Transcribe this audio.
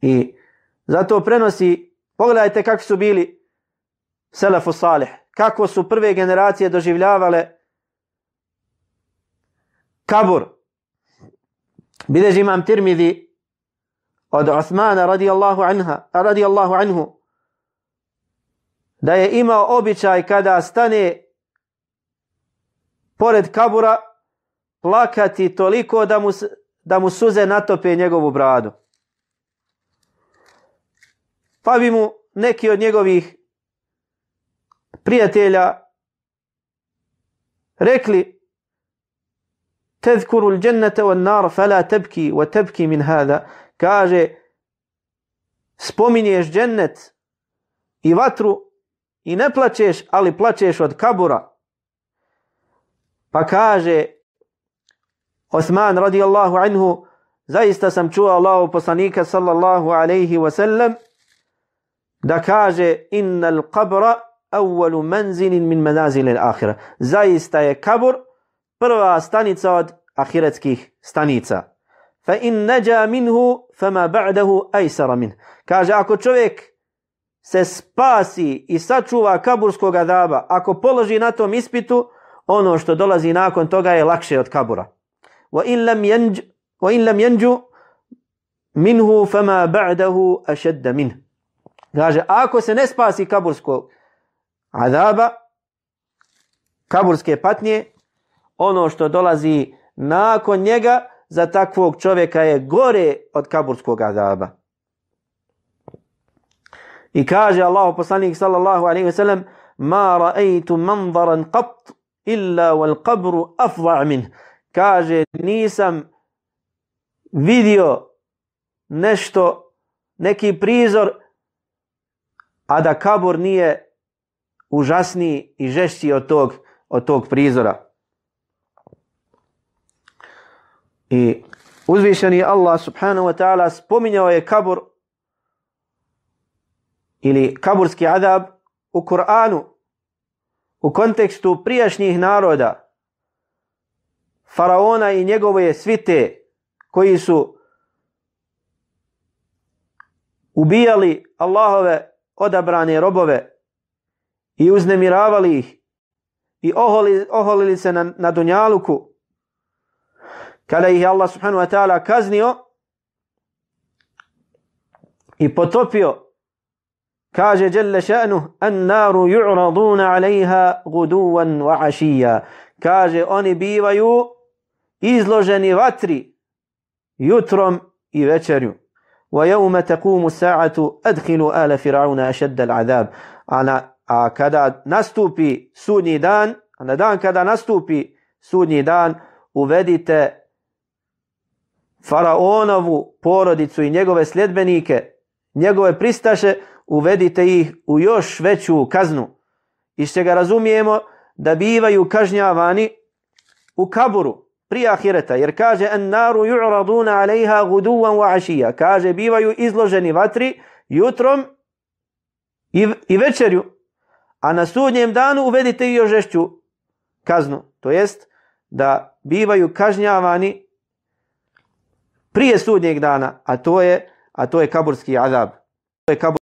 I zato prenosi, pogledajte kako su bili Selefu Salih, kako su prve generacije doživljavale kabur. Bileži imam Tirmidhi od Osmana radijallahu, anha, radijallahu anhu da je imao običaj kada stane pored kabura plakati toliko da mu, da mu suze natope njegovu bradu. Pa bi mu neki od njegovih prijatelja rekli tezkuru l'đennete wa nar fala tebki wa tebki min hada. Kaže spominješ džennet i vatru i ne plačeš ali plačeš od kabura. Pa kaže Osman radijallahu anhu, zaista sam čuo Allahu poslanika sallallahu alaihi wa sallam, da kaže innal qabra awwalu manzilin min manazil al-akhirah. Zaista je kabur prva stanica od ahiretskih stanica. Fa in naja minhu fama ba'dahu aysara min. Kaže ako čovjek se spasi i sačuva kaburskog adaba, ako položi na tom ispitu, ono što dolazi nakon toga je lakše od kabura. Wa in lam yanj wa in lam yanju minhu fama ba'dahu ashad min. Kaže ako se ne spasi kaburskog azaba kaburske patnje ono što dolazi nakon njega za takvog čovjeka je gore od kaburskog azaba. I kaže Allah poslanik sallallahu alaihi ve sellem ma ra'aytu manzaran qat illa wal qabru afza min kaže nisam vidio nešto neki prizor a da kabur nije užasniji i žešći od tog, od tog prizora. I uzvišeni Allah subhanahu wa ta'ala spominjao je kabur ili kaburski adab u Kur'anu u kontekstu prijašnjih naroda, faraona i njegove svite koji su ubijali Allahove odabrane robove i uznemiravali ih i oholi, oholili se na, na Dunjaluku, kada ih je Allah subhanahu wa ta'ala kaznio i potopio Kaže Jelle še'nu, an naru ju'raduna alejha guduvan wa ašija. Kaže, oni bivaju izloženi vatri jutrom i večerju. Wa jevme takumu sa'atu adhilu ala fir'auna ašedda l'adab. A, na, a kada nastupi sudnji dan, a na dan kada nastupi sudnji dan, uvedite faraonovu porodicu i njegove sljedbenike, njegove pristaše, uvedite ih u još veću kaznu. Iz čega razumijemo da bivaju kažnjavani u kaburu prije ahireta. Jer kaže en naru ju'raduna alejha guduvan wa ašija. Kaže bivaju izloženi vatri jutrom i, i večerju. A na sudnjem danu uvedite i još žešću kaznu. To jest da bivaju kažnjavani prije sudnjeg dana. A to je, a to je kaburski azab. To je kabur